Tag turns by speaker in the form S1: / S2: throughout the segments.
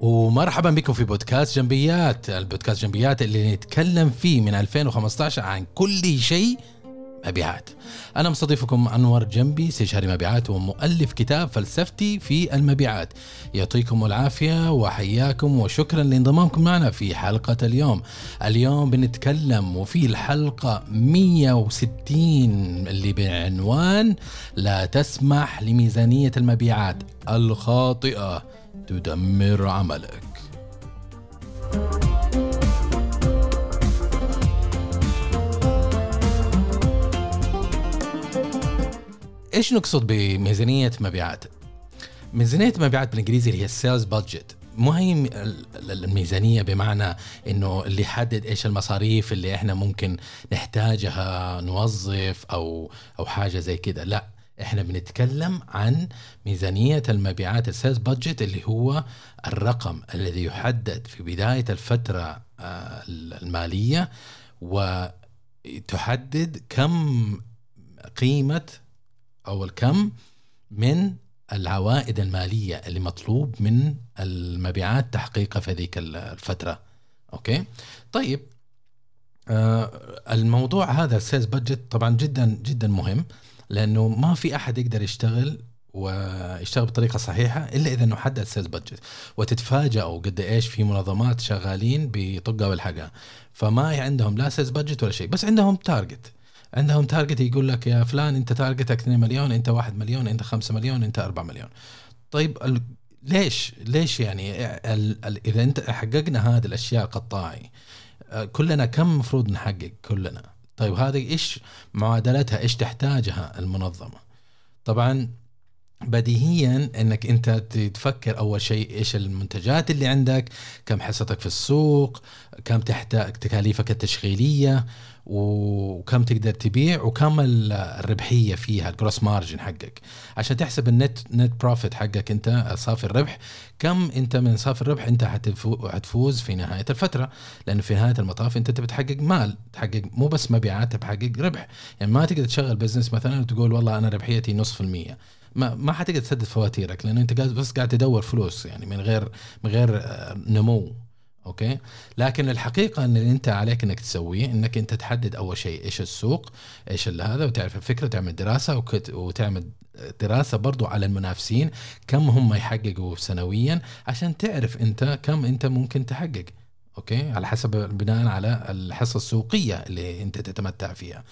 S1: ومرحبا بكم في بودكاست جنبيات البودكاست جنبيات اللي نتكلم فيه من 2015 عن كل شيء مبيعات. أنا مستضيفكم أنور جنبي استشاري مبيعات ومؤلف كتاب فلسفتي في المبيعات. يعطيكم العافية وحياكم وشكرا لانضمامكم معنا في حلقة اليوم. اليوم بنتكلم وفي الحلقة 160 اللي بعنوان لا تسمح لميزانية المبيعات الخاطئة. تدمر عملك. إيش نقصد بميزانية مبيعات؟ ميزانية مبيعات بالإنجليزي اللي هي السيلز بادجت مو هي الميزانية بمعنى إنه اللي يحدد إيش المصاريف اللي إحنا ممكن نحتاجها نوظف أو أو حاجة زي كده لا إحنا بنتكلم عن ميزانية المبيعات ال sales budget اللي هو الرقم الذي يحدد في بداية الفترة آه، المالية وتحدد كم قيمة أو الكم من العوائد المالية اللي مطلوب من المبيعات تحقيقها في هذيك الفترة. أوكي؟ طيب آه الموضوع هذا ال sales budget طبعا جدا جدا مهم لأنه ما في أحد يقدر يشتغل ويشتغل بالطريقة الصحيحه إلا إذا إنه حدد sales budget وتتفاجئوا قد إيش في منظمات شغالين بطقة والحقها فما عندهم لا sales budget ولا شيء بس عندهم target عندهم target يقول لك يا فلان انت target ك 2 مليون انت 1 مليون انت 5 مليون انت 4 مليون. طيب ال... ليش؟ ليش يعني ال... ال... إذا انت حققنا هذه الأشياء قطاعي كلنا كم المفروض نحقق؟ كلنا. طيب هذه إيش معادلتها؟ إيش تحتاجها المنظمة؟ طبعا بديهيا إنك أنت تفكر أول شيء إيش المنتجات اللي عندك كم حصتك في السوق كم تحتاج تكاليفك التشغيلية. وكم تقدر تبيع وكم الربحية فيها الجروس مارجن حقك. عشان تحسب النت نت بروفيت حقك انت صافي الربح كم انت من صافي الربح انت حتفوز في نهاية الفترة. لأنه في نهاية المطاف انت تبي تحقق مال تحقق مو بس مبيعات تحقق ربح. يعني ما تقدر تشغل business مثلا وتقول والله أنا ربحيتي نص في المية. ما ما حتقدر تسدد فواتيرك لأنه أنت بس قاعد تدور فلوس يعني من غير من غير آه، نمو. أوكي؟ لكن الحقيقة إن اللي أنت عليك إنك تسويه إنك أنت تحدد أول شيء إيش السوق إيش هذا وتعرف الفكرة تعمل دراسة وتعمل دراسة برضو على المنافسين كم هم يحققوا سنويا عشان تعرف أنت كم أنت ممكن تحقق. أوكي؟ على حسب بناء على الحصة السوقية اللي أنت تتمتع فيها.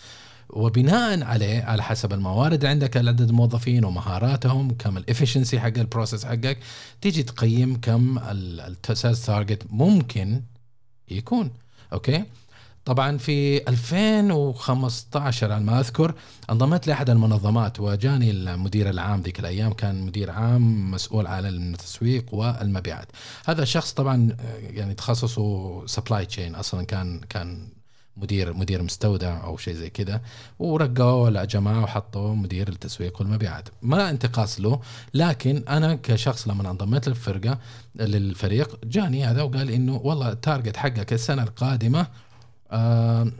S1: وبناء عليه على حسب الموارد عندك عدد الموظفين ومهاراتهم كم ال efficiency حق ال process حقك. تيجي تقيم كم ال sales target ممكن يكون. أوكي؟ طبعا في 2015 على ما أذكر انضميت لأحد المنظمات وجاني المدير العام ذيك الأيام كان مدير عام مسؤول عن التسويق والمبيعات. هذا الشخص طبعا يعني تخصصه supply chain أصلا كان كان مدير مدير مستودع أو شيء زي كده ورقوه الجماعة وحطوا مدير التسويق والمبيعات ما انتقاص له لكن أنا كشخص لما انضميت للفرقة للفريق جاني هذا وقال إنه والله ال target حقك السنة القادمة آه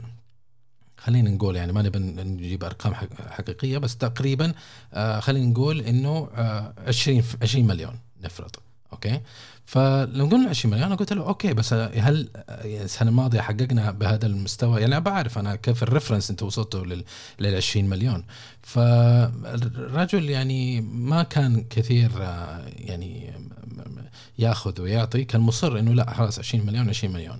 S1: خلينا نقول يعني ما نبي نجيب أرقام حقيقية بس تقريبا آه خلينا نقول إنه آه 20 20 مليون نفرض. okay؟ فلو قلنا 20 مليون أنا قلت له okay بس هل السنة الماضية حققنا بهذا المستوى؟ يعني أنا بعرف أنا كيف ال reference أنت وصلتوا لل, لل 20 مليون. فالرجل يعني ما كان كثير يعني ياخذ ويعطي كان مصر إنه لا خلاص 20 مليون 20 مليون.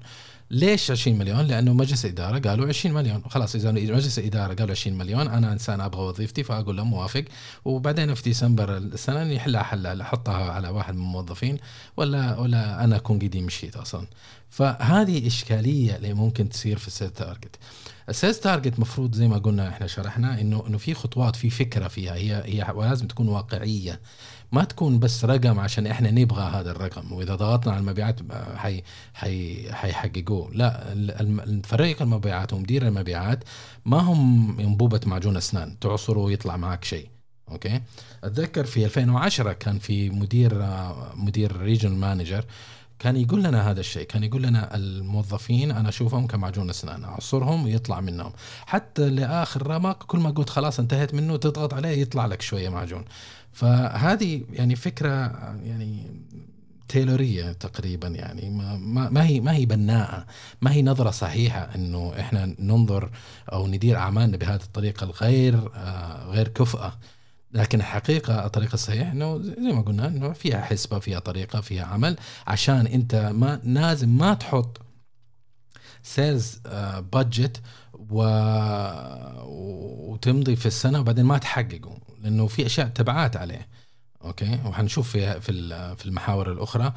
S1: ليش 20 مليون؟ لأنه مجلس الاداره قالوا 20 مليون، خلاص إذا مجلس الاداره قالوا 20 مليون أنا إنسان أبغى وظيفتي فأقول لهم موافق وبعدين في ديسمبر السنة يحلها حل أحطها على واحد من الموظفين ولا ولا أنا أكون قدي مشيت أصلا. فهذه إشكالية اللي ممكن تصير في ال sales target. ال sales target مفروض زي ما قلنا إحنا شرحنا إنه إنه في خطوات في فكرة فيها هي هي ولازم تكون واقعية ما تكون بس رقم عشان إحنا نبغى هذا الرقم وإذا ضغطنا على المبيعات حي حي حيحققوه. لا الفريق المبيعات ومدير المبيعات ما هم انبوبه معجون أسنان تعصره ويطلع معك شيء. okay؟ أتذكر في 2010 كان في مدير مدير region manager كان يقول لنا هذا الشيء كان يقول لنا الموظفين أنا أشوفهم كمعجون أسنان أعصرهم ويطلع منهم. حتى لآخر رمق كل ما قلت خلاص انتهيت منه تضغط عليه يطلع لك شوية معجون فهذه يعني فكرة يعني تيلورية تقريبا يعني ما, ما هي ما هي بناءة ما هي نظرة صحيحة إنه إحنا ننظر أو ندير أعمالنا بهذه الطريقة الغير آه غير كفأه لكن الحقيقة الطريقة الصحيحة إنه زي ما قلنا إنه فيها حسبة فيها طريقة فيها عمل عشان أنت ما لازم ما تحط sales budget و... وتمضي في السنة وبعدين ما تحققه لأنه في أشياء تبعات عليه. okay؟ وحنشوف في في المحاور الأخرى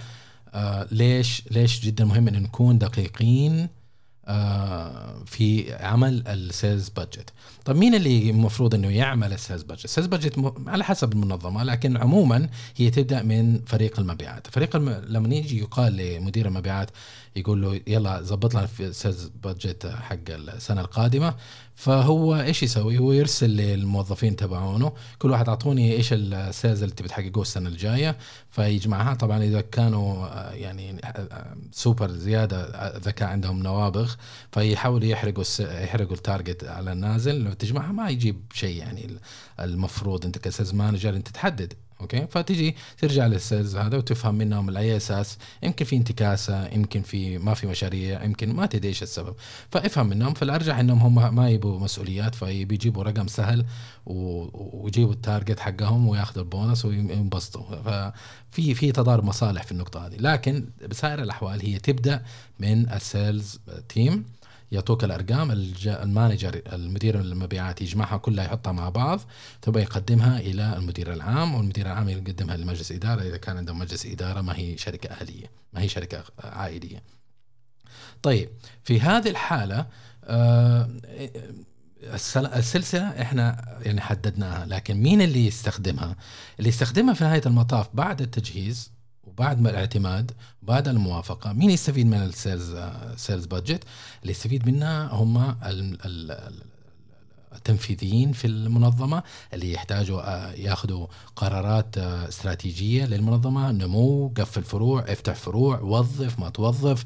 S1: آه ليش ليش جدا مهم إن نكون دقيقين آه في عمل ال sales budget طيب مين اللي المفروض إنه يعمل ال sales budget ال sales budget على حسب المنظمة لكن عموما هي تبدأ من فريق المبيعات. فريق الم... لما يجي يقال لمدير المبيعات يقول له يلا ظبط لنا ال sales budget حق السنة القادمة فهو إيش يسوي؟ هو يرسل للموظفين تبعونه. كل واحد أعطوني إيش ال sales اللي تبي تحققوه السنة الجاية. فيجمعها. طبعا إذا كانوا آه، يعني سوبر زيادة آه، ذكاء عندهم نوابغ. فيحاولوا يحرقوا يحرقوا ال target على النازل. لو تجمعها ما يجيب شيء يعني المفروض. أنت ك sales manager أنت تحدد. okay؟ فتيجي ترجع لل sales هذا وتفهم منهم على اي أساس يمكن في انتكاسة يمكن في ما في مشاريع يمكن ما تدري إيش السبب. فافهم منهم فالأرجح إنهم هم ما يبوا مسؤوليات فبيجيبوا رقم سهل ويجيبوا ال target حقهم وياخذوا البونص وينبسطوا. ففي في تضارب مصالح في النقطة هذه. لكن بسائر الأحوال هي تبدأ من ال sales team يعطوك الأرقام ال manager المدير المبيعات يجمعها كلها يحطها مع بعض ثم يقدمها إلى المدير العام والمدير العام يقدمها لمجلس إدارة إذا كان عندهم مجلس إدارة ما هي شركة أهلية ما هي شركة عائلية. طيب في هذه الحالة آه، السلسلة إحنا يعني حددناها لكن مين اللي يستخدمها؟ اللي يستخدمها في نهاية المطاف بعد التجهيز وبعد ما الاعتماد بعد الموافقة مين يستفيد من ال sales sales budget اللي يستفيد منها هم التنفيذيين في المنظمة اللي يحتاجوا آه، ياخذوا قرارات آه، استراتيجية للمنظمة نمو قفل فروع افتح فروع وظف ما توظف.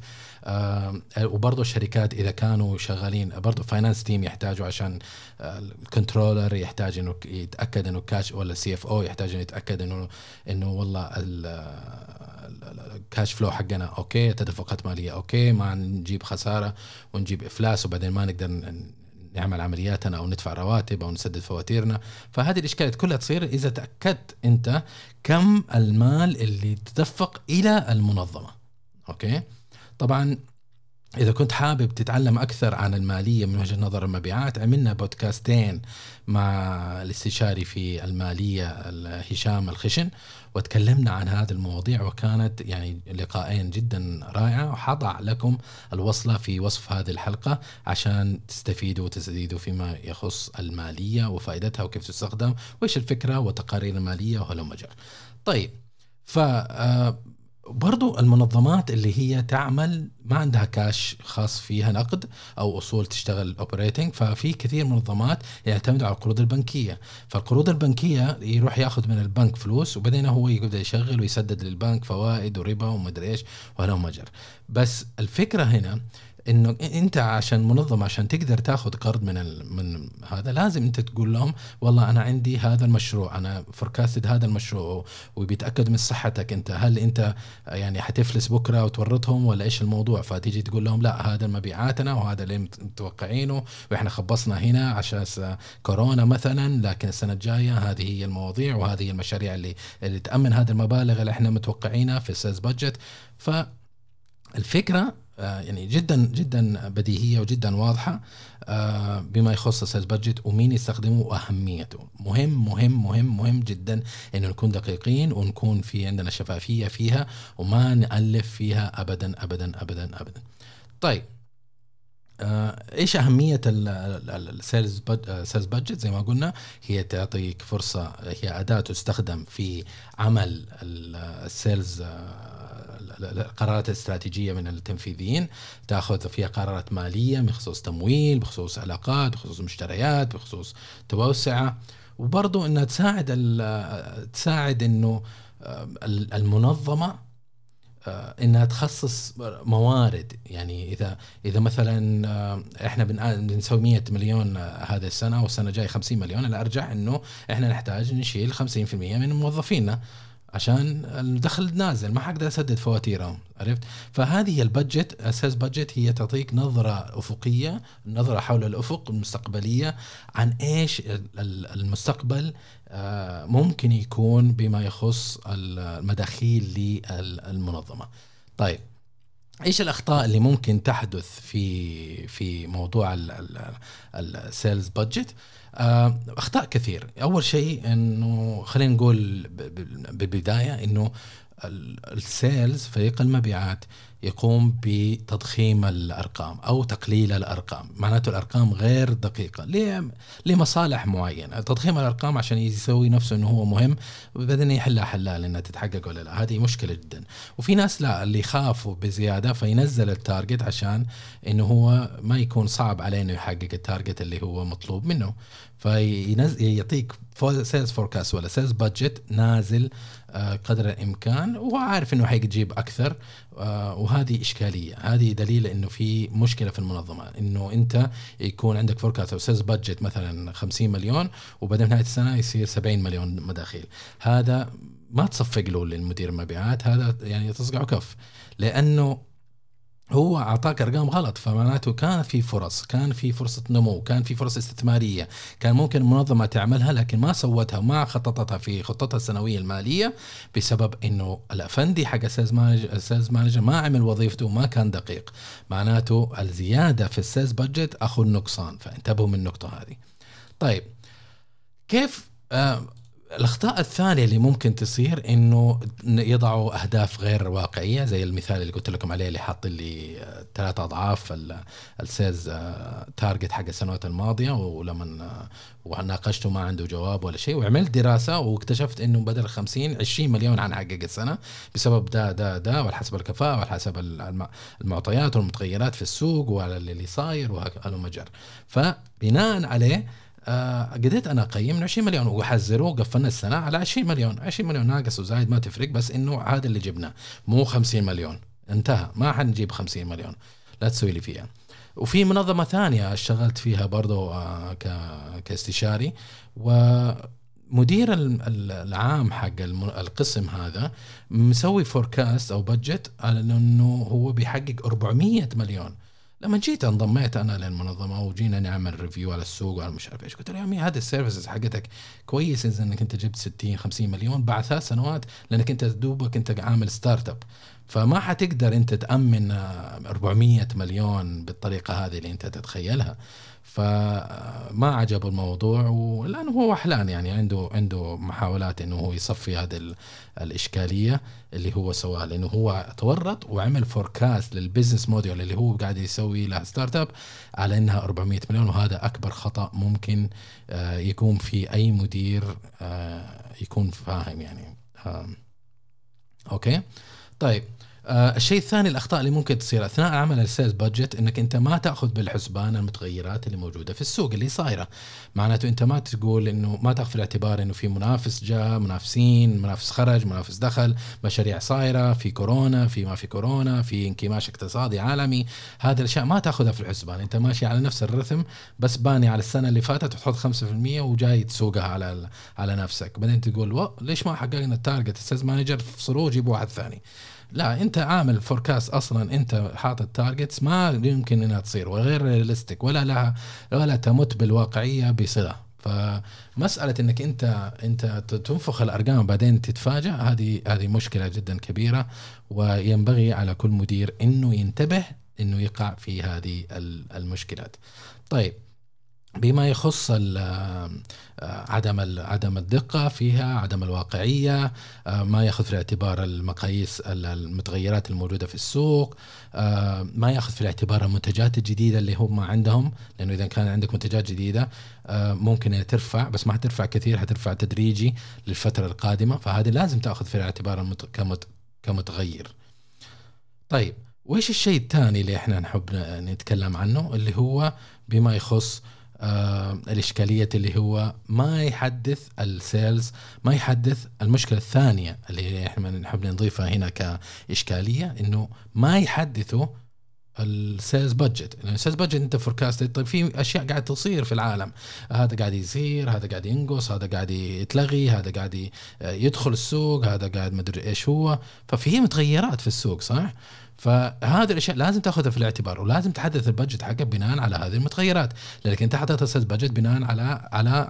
S1: وبرضه الشركات إذا كانوا شغالين برضه finance team يحتاجوا عشان ال controller يحتاج إنه يتأكد إنه كاش ولا ال CFO يحتاج إنه يتأكد إنه إنه والله ال cash flow حقنا okay تدفقات مالية okay ما نجيب خسارة ونجيب إفلاس وبعدين ما نقدر نعمل عملياتنا أو ندفع رواتب أو نسدد فواتيرنا. فهذه الاشكاليات كلها تصير إذا تأكدت أنت كم المال اللي تدفق إلى المنظمة. أوكي؟ طبعا إذا كنت حابب تتعلم أكثر عن المالية من وجهة نظر المبيعات عملنا بودكاستين مع الاستشاري في المالية هشام الخشن وتكلمنا عن هذه المواضيع وكانت يعني لقاءين جدا رائعة. وحضع لكم الوصلة في وصف هذه الحلقة عشان تستفيدوا وتزيدوا فيما يخص المالية وفائدتها وكيف تستخدم وإيش الفكرة وتقارير المالية وهلم جر طيب ف آه، برضو المنظمات اللي هي تعمل ما عندها كاش خاص فيها نقد أو أصول تشتغل اوبريتنج ففي كثير منظمات يعتمدوا على القروض البنكية. فالقروض البنكية يروح ياخذ من البنك فلوس وبعدين هو يبدا يشغل ويسدد للبنك فوائد وربا ومدري إيش وهذا مجر. بس الفكرة هنا إنه إنت عشان منظمه عشان تقدر تاخذ قرض من من هذا لازم أنت تقول لهم والله أنا عندي هذا المشروع أنا forecasted هذا المشروع وبيتاكد من صحتك أنت هل أنت يعني حتفلس بكرة وتورطهم ولا إيش الموضوع؟ فتيجي تقول لهم لا هذا مبيعاتنا وهذا اللي متوقعينه وإحنا خبصنا هنا عشان كورونا مثلا لكن السنة الجاية هذه هي المواضيع وهذه المشاريع اللي اللي تأمن هذه المبالغ اللي إحنا متوقعينها في ال sales budget فالفكرة آه، يعني جدا جدا بديهية وجدا واضحة آه، بما يخص ال sales budget ومين يستخدمه وأهميته. مهم مهم مهم مهم جدا إنه نكون دقيقين ونكون في عندنا شفافية فيها وما نألف فيها ابدا ابدا ابدا ابدا. طيب آه، إيش أهمية ال sales sales budget زي ما قلنا هي تعطيك فرصة هي أداة تستخدم في عمل ال sales القرارات الاستراتيجية من التنفيذيين تأخذ فيها قرارات مالية بخصوص تمويل بخصوص علاقات بخصوص مشتريات بخصوص توسعة وبرضو إنها تساعد تساعد إنه المنظمة آه، إنها تخصص موارد. يعني إذا إذا مثلا إحنا بنسوي 100 مليون هذه السنة والسنة الجايه 50 مليون الارجح إنه إحنا نحتاج نشيل 50% من موظفينا. عشان الدخل نازل ما حقدر أسدد فواتيرهم عرفت؟ فهذه ال budget أساس budget هي تعطيك نظرة أفقية نظرة حول الأفق المستقبلية عن إيش المستقبل آه، ممكن يكون بما يخص المداخيل للمنظمة. طيب إيش الأخطاء اللي ممكن تحدث في في موضوع ال sales budget آه، أخطاء كثير. أول شيء إنه خلينا نقول بالبداية إنه ال sales فريق المبيعات يقوم بتضخيم الأرقام أو تقليل الأرقام. معناته الأرقام غير دقيقة لمصالح معينة. تضخيم الأرقام عشان يسوي نفسه إنه هو مهم وبعدين يحلها حلال إنها تتحقق ولا لا. هذه مشكلة جدا. وفي ناس لا اللي يخافوا بزيادة فينزل ال target عشان إنه هو ما يكون صعب عليه إنه يحقق ال target اللي هو مطلوب منه. فيعطيك sales forecast ولا sales budget نازل آه، قدر الإمكان وهو عارف إنه حيجيب أكثر آه، وهذه إشكالية. هذه دليل إنه في مشكلة في المنظمة إنه أنت يكون عندك forecast أو sales budget مثلا 50 مليون وبعدين نهاية السنة يصير 70 مليون مداخيل. هذا ما تصفق له للمدير المبيعات هذا يعني تصقعه كف. لأنه هو أعطاك أرقام غلط فمعناته كان في فرص كان في فرصة نمو كان في فرص استثمارية كان ممكن المنظمه تعملها لكن ما سوتها وما خططتها في خطتها السنوية المالية بسبب إنه الأفندي حق ال sales manager ال sales manager ما عمل وظيفته وما كان دقيق. معناته الزيادة في ال sales budget أو النقصان فانتبهوا من النقطة هذه. طيب كيف آه الأخطاء الثانية اللي ممكن تصير إنه يضعوا أهداف غير واقعية زي المثال اللي قلت لكم عليه اللي حاط لي ثلاث أضعاف ال sales target حق السنوات الماضية ولما وناقشته ما عنده جواب ولا شيء وعملت دراسة واكتشفت إنه بدل 50 20 مليون حنحقق السنة بسبب ده ده ده وعلى حسب الكفاءة وعلى حسب المعطيات والمتغيرات في السوق وعلى اللي صاير برا فبناء عليه آه قدرت أنا اقيم من 20 مليون وحزره وقفلنا السنة على 20 مليون. 20 مليون ناقص وزايد ما تفرق بس إنه هذا اللي جبناه مو 50 مليون. انتهى ما حنجيب 50 مليون. لا تسوي لي فيها. وفي منظمة ثانية اشتغلت فيها برضو آه كاستشاري. ومدير العام حق القسم هذا مسوي forecast أو budget على إنه هو بيحقق 400 مليون. لما جيت انضميت أنا للمنظمة وجينا نعمل review على السوق وعلى مش عارف إيش قلت له يا عمي هذه ال services حقتك كويس إنك أنت جبت 60 50 مليون بعد ثلاث سنوات لأنك أنت دوبك أنت عامل startup فما حتقدر أنت تأمن 400 مليون بالطريقة هذه اللي أنت تتخيلها. فما عجبه الموضوع ولأنه هو وحلان يعني عنده عنده محاولات إنه هو يصفي هذه الإشكالية اللي هو سواها لأنه هو تورط وعمل forecast لل business model اللي هو قاعد يسوي له startup على إنها 400 مليون وهذا أكبر خطأ ممكن آه، يقوم فيه أي مدير آه، يكون فاهم يعني. okay؟ طيب. آه الشيء الثاني الأخطاء اللي ممكن تصير أثناء عمل ال sales budget إنك أنت ما تأخذ بالحسبان المتغيرات اللي موجودة في السوق اللي صايرة. معناته أنت ما تقول إنه ما تأخذ في الاعتبار إنه في منافس جاء منافسين منافس خرج منافس دخل مشاريع صايرة في كورونا في ما في كورونا في انكماش اقتصادي عالمي. هذه الأشياء ما تأخذها في الحسبان. أنت ماشي على نفس ال rhythm بس باني على السنة اللي فاتت وتحط 5% وجاي تسوقها على على نفسك. بعدين تقول ليش ما حققنا ال target ال sales manager؟ فصلوه جيبوا واحد ثاني. لا انت عامل forecast أصلا انت حاطط targets ما يمكن إنها تصير وغير realistic ولا لها ولا تمت بالواقعية بصلة فمسألة إنك أنت أنت تنفخ الأرقام بعدين تتفاجئ هذه هذه مشكلة جدا كبيرة وينبغي على كل مدير إنه ينتبه إنه يقع في هذه المشكلات. طيب بما يخص آه، عدم عدم الدقة فيها عدم الواقعية آه، ما يأخذ في الاعتبار المقاييس المتغيرات الموجودة في السوق آه، ما يأخذ في الاعتبار المنتجات الجديدة اللي هم عندهم لأنه إذا كان عندك منتجات جديدة ممكن ترفع بس ما حترفع كثير حترفع تدريجي للفترة القادمة فهذه لازم تأخذ في الاعتبار كمتغير. طيب وإيش الشيء الثاني اللي إحنا نحب نتكلم عنه؟ اللي هو بما يخص آه الإشكالية اللي هو ما يحدث ال sales ما يحدث المشكلة الثانية اللي إحنا نحب نضيفها هنا كإشكالية إنه ما يحدثوا ال sales budget ال sales budget أنت forecast طيب في أشياء قاعد تصير في العالم. هذا قاعد يصير هذا قاعد ينقص هذا قاعد يتلغي هذا قاعد يدخل السوق هذا قاعد مدري إيش هو. ففي متغيرات في السوق صح؟ فهذه الأشياء لازم تأخذها في الاعتبار ولازم تحدث ال budget حقك بناء على هذه المتغيرات. لانك أنت حطيت ال sales budget بناء على على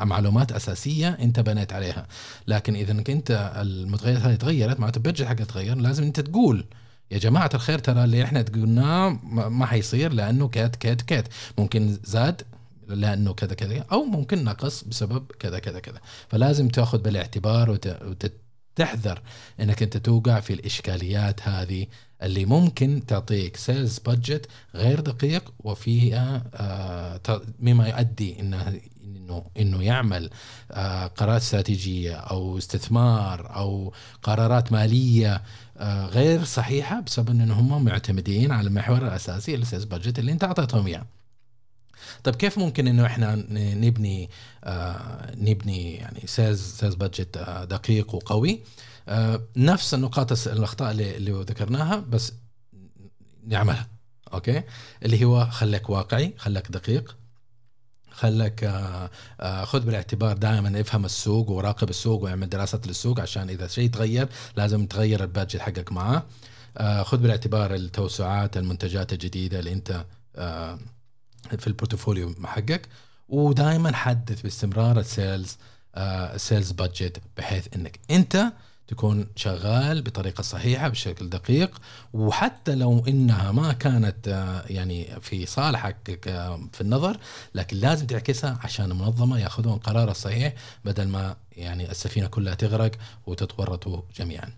S1: معلومات أساسية أنت بنيت عليها. لكن إذا انك انت المتغيرات هذه تغيرت معناته ال budget حقك تغير لازم أنت تقول يا جماعة الخير ترى اللي إحنا قلناه ما حيصير لأنه كذا كذا كذا ممكن زاد لأنه كذا كذا أو ممكن نقص بسبب كذا كذا كذا. فلازم تأخذ بالاعتبار وتحذر أنك أنت توقع في الإشكاليات هذه اللي ممكن تعطيك sales budget غير دقيق وفيها آه، مما يؤدي إنه إنه إنه يعمل آه، قرارات استراتيجية أو استثمار أو قرارات مالية آه، غير صحيحة بسبب إن هم معتمدين على المحور الأساسي ال sales budget اللي أنت أعطيتهم إياه. طيب كيف ممكن إنه إحنا نبني نبني يعني sales sales budget دقيق وقوي نفس النقاط الأخطاء اللي, اللي ذكرناها بس نعملها okay؟ اللي هو خليك واقعي خليك دقيق خلك آه، آه، خذ بالاعتبار دائما افهم السوق وراقب السوق واعمل دراسات للسوق عشان إذا شيء تغير لازم تغير ال budget حقك معاه. آه، خذ بالاعتبار التوسعات المنتجات الجديدة اللي أنت في ال portfolio حقك ودائما حدث باستمرار ال sales ال sales budget بحيث إنك أنت تكون شغال بطريقة صحيحة بشكل دقيق وحتى لو إنها ما كانت آه، يعني في صالحك في النظر لكن لازم تعكسها عشان المنظمة يأخذون القرار الصحيح بدل ما يعني السفينة كلها تغرق وتتورطوا جميعا.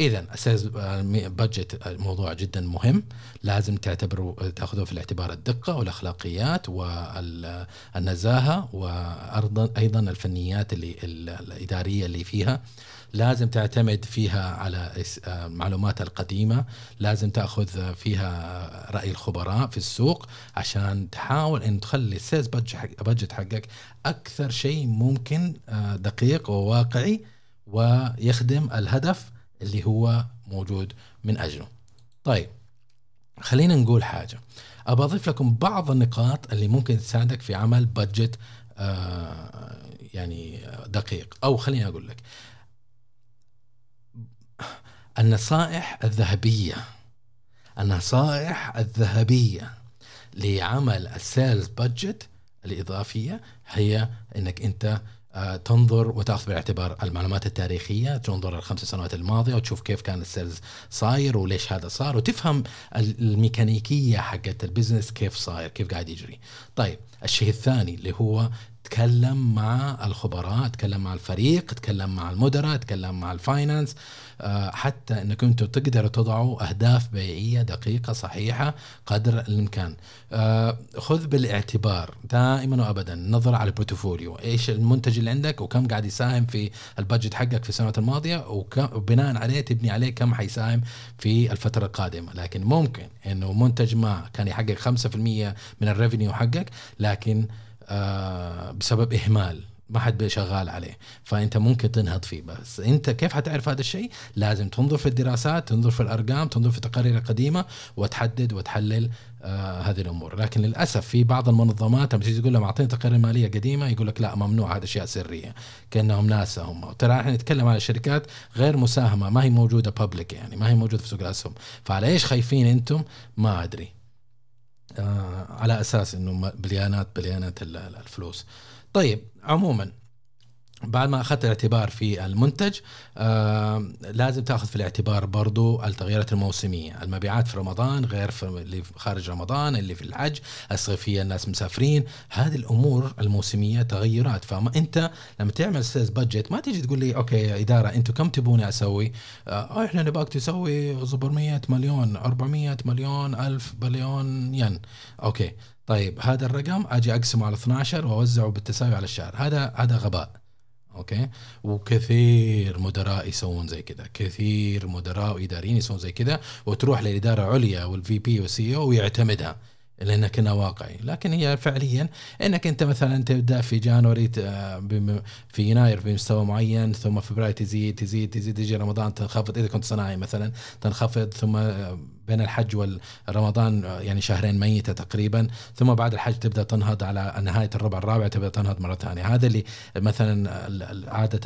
S1: اذا أساس budget موضوع جدا مهم لازم تعتبروا تاخذوا في الاعتبار الدقة والأخلاقيات والنزاهه وأيضا أيضا الفنيات اللي الإدارية اللي فيها لازم تعتمد فيها على المعلومات القديمة لازم تأخذ فيها رأي الخبراء في السوق عشان تحاول أن تخلي السيلز بادجت حقك أكثر شيء ممكن آه، دقيق وواقعي ويخدم الهدف اللي هو موجود من أجله. طيب خلينا نقول حاجة. أبى أضيف لكم بعض النقاط اللي ممكن تساعدك في عمل budget آه، يعني دقيق. أو خليني أقول لك النصائح الذهبية النصائح الذهبية لعمل ال sales budget الإضافية هي أنك أنت آه، تنظر وتأخذ بالاعتبار المعلومات التاريخية، تنظر الخمس سنوات الماضية وتشوف كيف كان ال sales صاير وليش هذا صار وتفهم الميكانيكية حقت ال business كيف صاير، كيف قاعد يجري. طيب الشيء الثاني اللي هو تكلم مع الخبراء تكلم مع الفريق تكلم مع المدراء تكلم مع ال finance آه، حتى إنك أنتم تقدروا تضعوا أهداف بيعية دقيقة صحيحة قدر الإمكان. آه، خذ بالاعتبار دائما وابدا نظر على ال portfolio. إيش المنتج اللي عندك وكم قاعد يساهم في البادجت حقك في السنوات الماضية وبناء عليه تبني عليه كم حيساهم في الفترة القادمة. لكن ممكن إنه منتج ما كان يحقق 5% من الريفينيو حقك لكن بسبب إهمال. ما حد شغال عليه. فأنت ممكن تنهض فيه. بس أنت كيف حتعرف هذا الشيء؟ لازم تنظر في الدراسات تنظر في الأرقام تنظر في التقارير القديمه وتحدد وتحلل آه هذه الأمور. لكن للأسف في بعض المنظمات لما تيجي تقول لهم أعطيني تقارير مالية قديمة يقول لك لا ممنوع. هذا أشياء سرية. كأنهم ناسا هم. ترى إحنا نتكلم على شركات غير مساهمة ما هي موجودة بابليك يعني ما هي موجودة في سوق الأسهم. فعلى إيش خايفين أنتم؟ ما أدري. آه على أساس إنه بليانات بليانات الفلوس. طيب عموما بعد ما أخذت الاعتبار في المنتج آه لازم تأخذ في الاعتبار برضو التغيرات الموسمية. المبيعات في رمضان غير في اللي خارج رمضان اللي في الحج الصيفية الناس مسافرين. هذه الأمور الموسمية تغيرات. فما أنت لما تعمل sales budget ما تيجي تقول لي okay يا إدارة أنتم كم تبوني أسوي؟ آه إحنا نبغاك تسوي 700 مليون 400 مليون ألف بليون ين. okay. طيب هذا الرقم أجي أقسمه على 12 وأوزعه بالتساوي على الشهر. هذا هذا غباء. okay؟ وكثير مدراء يسوون زي كذا. كثير مدراء وإداريين يسوون زي كذا وتروح لإدارة عليا وال VP وال CEO ويعتمدها لانك أنا واقعي. لكن هي فعليا إنك أنت مثلا تبدأ في جانوري في يناير بمستوى معين ثم فبراير تزيد تزيد تزيد يجي رمضان تنخفض. إذا كنت صناعي مثلا تنخفض ثم بين الحج والرمضان يعني شهرين ميتة تقريبا ثم بعد الحج تبدأ تنهض على نهاية الربع الرابع تبدأ تنهض مرة ثانية. هذا اللي مثلا عادة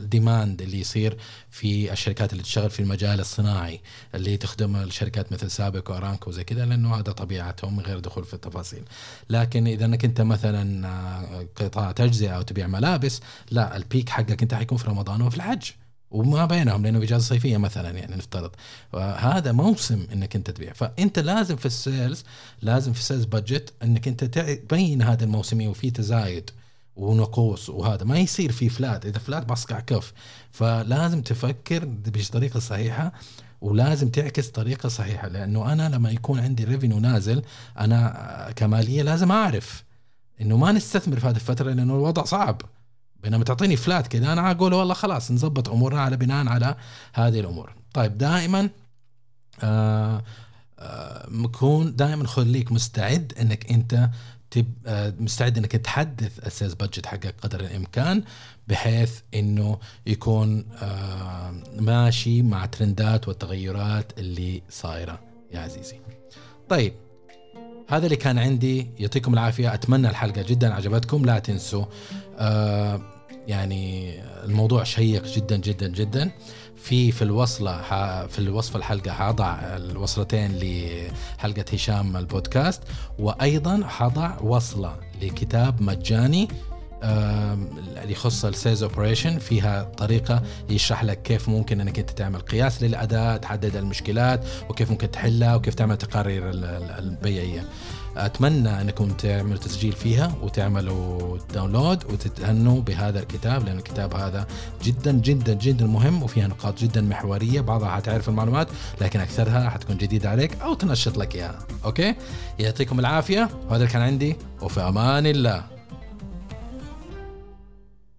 S1: الديماند اللي يصير في الشركات اللي تشتغل في المجال الصناعي اللي تخدم الشركات مثل سابق وارامكو وزي كذا لأنه هذا طبيعتهم من غير دخول في التفاصيل. لكن إذا أنك أنت مثلا آه، قطاع تجزئة أو تبيع ملابس لا ال peak حقك أنت حيكون في رمضان وفي الحج. وما بينهم لأنه اجازه صيفية مثلا يعني نفترض. هذا موسم إنك أنت تبيع. فأنت لازم في ال sales لازم في ال sales budget إنك أنت تبين هذا الموسميه وفي تزايد ونقوص وهذا. ما يصير في flat إذا flat بصقع كف. فلازم تفكر بطريقه صحيحة ولازم تعكس طريقة صحيحة. لأنه أنا لما يكون عندي revenue نازل أنا كمالية لازم أعرف إنه ما نستثمر في هذه الفترة لأنه الوضع صعب. بينما تعطيني flat كذا أنا أقول والله خلاص نظبط أمورنا على بناء على هذه الأمور طيب دائما آه آه مكون دائما خليك مستعد إنك أنت تب آه مستعد إنك تحدث ال sales budget حقك قدر الإمكان بحيث إنه يكون آه ماشي مع trendات والتغيرات اللي صايرة يا عزيزي. طيب هذا اللي كان عندي يعطيكم العافية. أتمنى الحلقة جدا عجبتكم لا تنسوا. آه يعني الموضوع شيق جدا جدا جدا. في في الوصلة في الوصف الحلقة حضع الوصلتين لحلقة هشام البودكاست وأيضا حضع وصلة لكتاب مجاني اللي يخص ال sales operation فيها طريقة يشرح لك كيف ممكن إنك أنت تعمل قياس للاداء تحدد المشكلات وكيف ممكن تحلها وكيف تعمل تقارير البيعية. أتمنى إنكم تعملوا تسجيل فيها وتعملوا download وتتهنوا بهذا الكتاب لأن الكتاب هذا جدا جدا جدا مهم وفيها نقاط جدا محورية بعضها حتعرف المعلومات لكن أكثرها حتكون جديدة عليك أو تنشط لك إياها. okay؟ يعطيكم العافية. وهذا كان عندي وفي أمان الله.